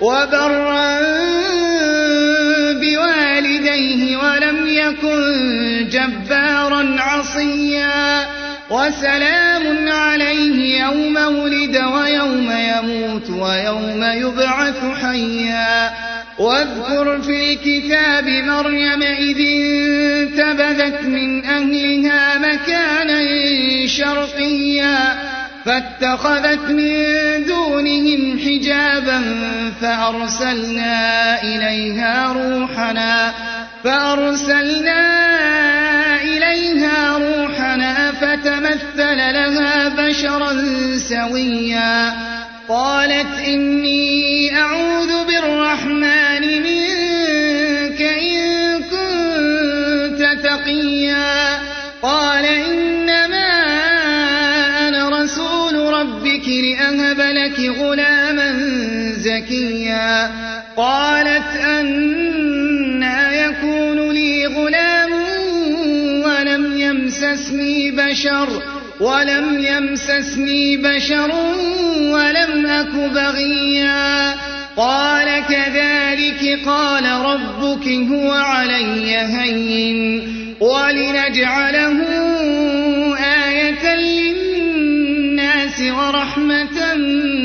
وبرا بوالديه ولم يكن جبارا عصيا وسلام عليه يوم ولد ويوم يموت ويوم يبعث حيا واذكر في الكتاب مريم إذ انتبذت من أهلها مكانا شرقيا فاتخذت من دونهم حجابا فأرسلنا إليها روحنا فأرسلنا إليها روحنا فتمثل لها بشرا سويا. قالت إني أعوذ بالرحمن لأهب لك غلاما زكيا قالت أنا يكون لي غلام ولم يمسسني بشر ولم يمسسني بشر ولم أك بغيا قال كذلك قال ربك هو علي هين ولنجعله ورحمة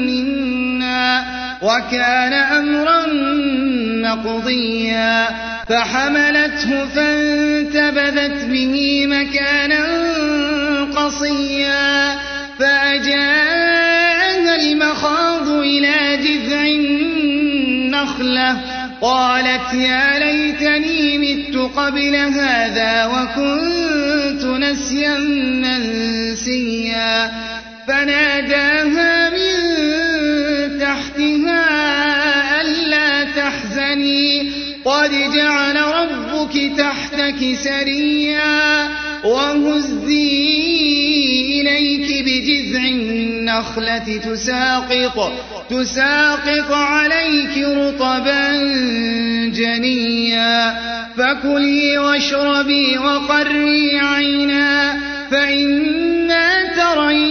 منا وكان أمرا مقضيا فحملته فانتبذت به مكانا قصيا فأجاءها المخاض إلى جذع النخلة قالت يا ليتني مت قبل هذا وكنت نسيا منسيا فناداها من تحتها ألا تحزني. قد جعل ربك تحتك سريا وهزي إليك بجذع النخلة. تساقط تساقط عليك رطبا جنيا. فكلي واشربي وقري عينا فإما ترين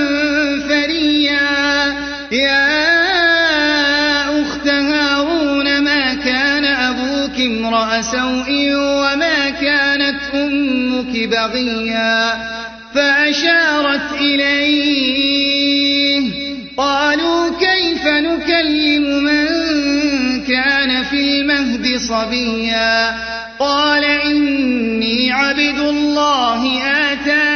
بغيا فأشارت إليه. قالوا كيف نكلم من كان في المهد صبيا؟ قال إني عبد الله آتاني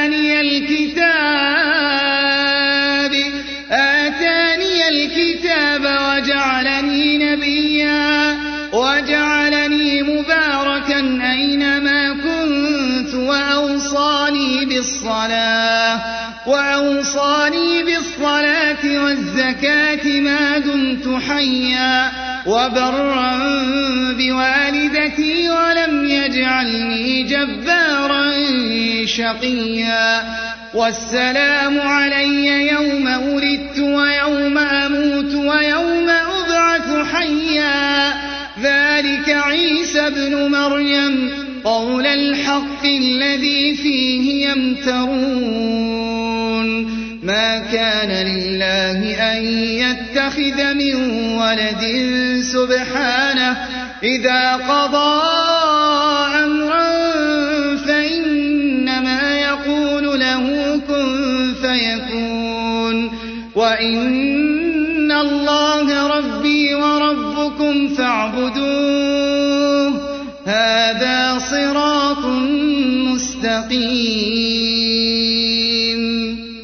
بالصلاة وأوصاني بالصلاة والزكاة ما دمت حيا. وبرا بوالدتي ولم يجعلني جبارا شقيا. والسلام علي يوم ولدت ويوم أموت ويوم أبعث حيا. ذلك عيسى ابن مريم قول الحق الذي فيه يمترون. ما كان لله أن يتخذ من ولد سبحانه. إذا قضى أمرا فإنما يقول له كن فيكون. وإن الله ربي وربكم فاعبدوه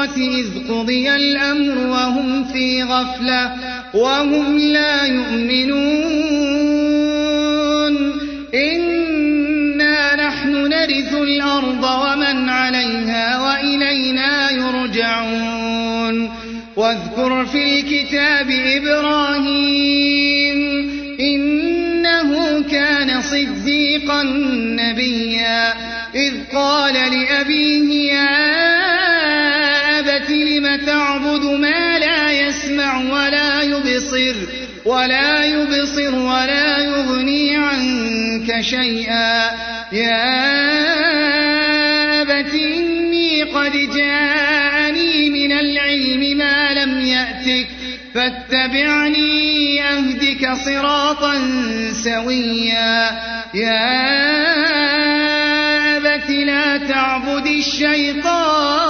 الحسرة إذ قضي الأمر وهم في غفلة وهم لا يؤمنون. إنا نحن نرث الأرض ومن عليها وإلينا يرجعون. واذكر في الكتاب إبراهيم إنه كان صديقا نبيا. إذ قال لأبيه يا تعبد ما لا يسمع ولا يبصر ولا يبصر ولا يغني عنك شيئا. يا أبت إني قد جاءني من العلم ما لم يأتك فاتبعني أهدك صراطا سويا. يا أبت لا تعبد الشيطان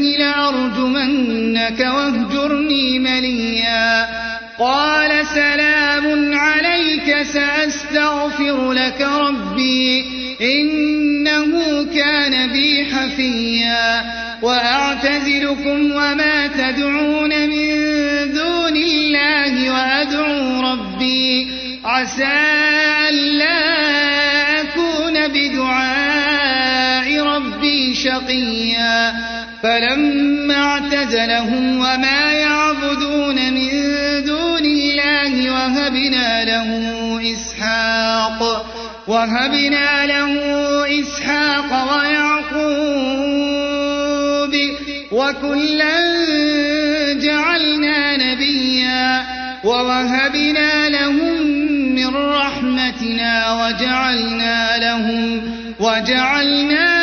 تنته لأرجمنك واهجرني مليا. قال سلام عليك سأستغفر لك ربي إنه كان بي حفيا. وأعتزلكم وما تدعون من دون الله وأدعو ربي. عسى ألا أكون بدعاء ربي شقيا. فلما اعتزلهم وما يعبدون من دون الله وهبنا له إسحاق وهبنا له إسحاق ويعقوب وكلا جعلنا نبيا ووهبنا لهم من رحمتنا وجعلنا لهم وجعلنا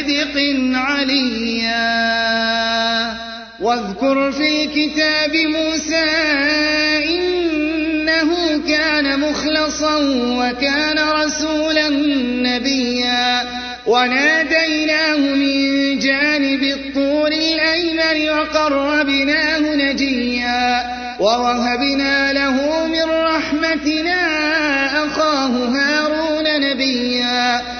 صدق عليا. واذكر في الكتاب موسى إنه كان مخلصا وكان رسولا نبيا. وناديناه من جانب الطور الأيمن وقربناه نجيا. ووهبنا له من رحمتنا أخاه هارون نبيا.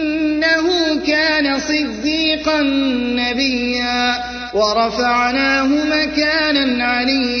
كان صديقا نبيا ورفعناه مكانا عليا.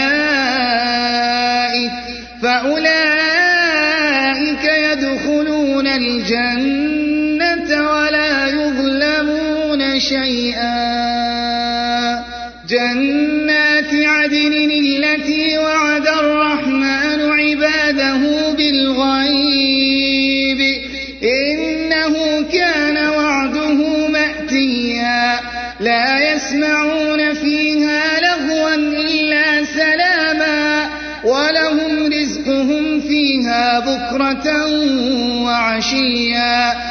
شيئا. جنات عدن التي وعد الرحمن عباده بالغيب. إنه كان وعده مأتيا. لا يسمعون فيها لغوا إلا سلاما. ولهم رزقهم فيها بكرة وعشيا.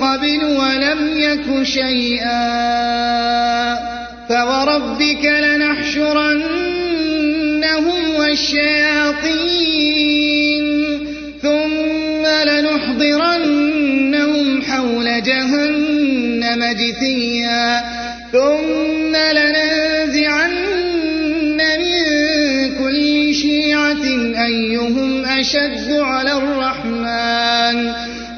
قبل ولم يك شيئا فوربك لنحشرنهم والشياطين ثم لنحضرنهم حول جهنم جثيا ثم لننزعن من كل شيعة أيهم أشد على الرحمن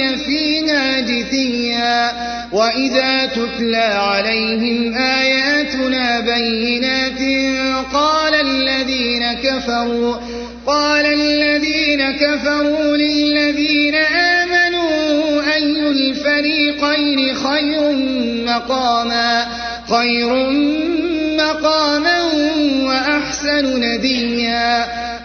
الظالمين فيها جثيا وإذا تتلى عليهم آياتنا بينات قال الذين كفروا قال الذين كفروا للذين آمنوا أي الفريقين خير مقاما خير مقاما وأحسن نديا.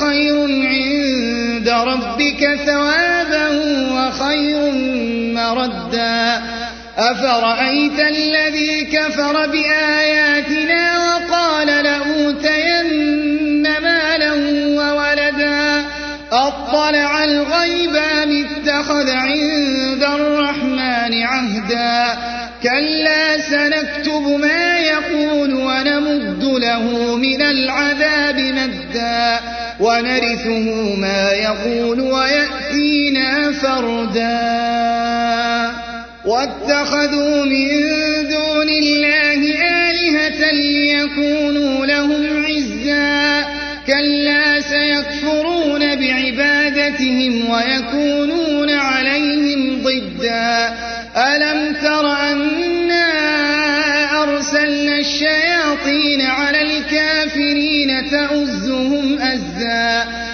خير عند ربك ثوابا وخير مردا. أفرأيت الذي كفر بآياتنا وقال لأوتين مالا وولدا؟ أطلع الغيب أم اتخذ عند الرحمن عهدا؟ كلا سنكتب ما يقول ونمد له من العذاب مدا. ونرثه ما يقول ويأتينا فردا. واتخذوا من دون الله آلهة ليكونوا لهم عزا. كلا سيكفرون بعبادتهم ويكونون عليهم ضدا. ألم تر أنا أرسلنا الشياطين على الكافرين تؤزهم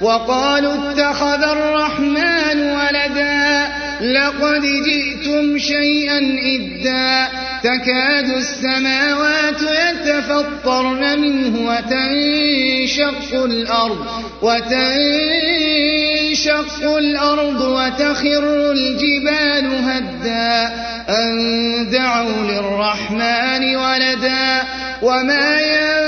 وقالوا اتخذ الرحمن ولدا لقد جئتم شيئا إدا تكاد السماوات يتفطرن منه وتنشق الأرض وتنشق الأرض وتخر الجبال هدا أن دعوا للرحمن ولدا وما ينبغي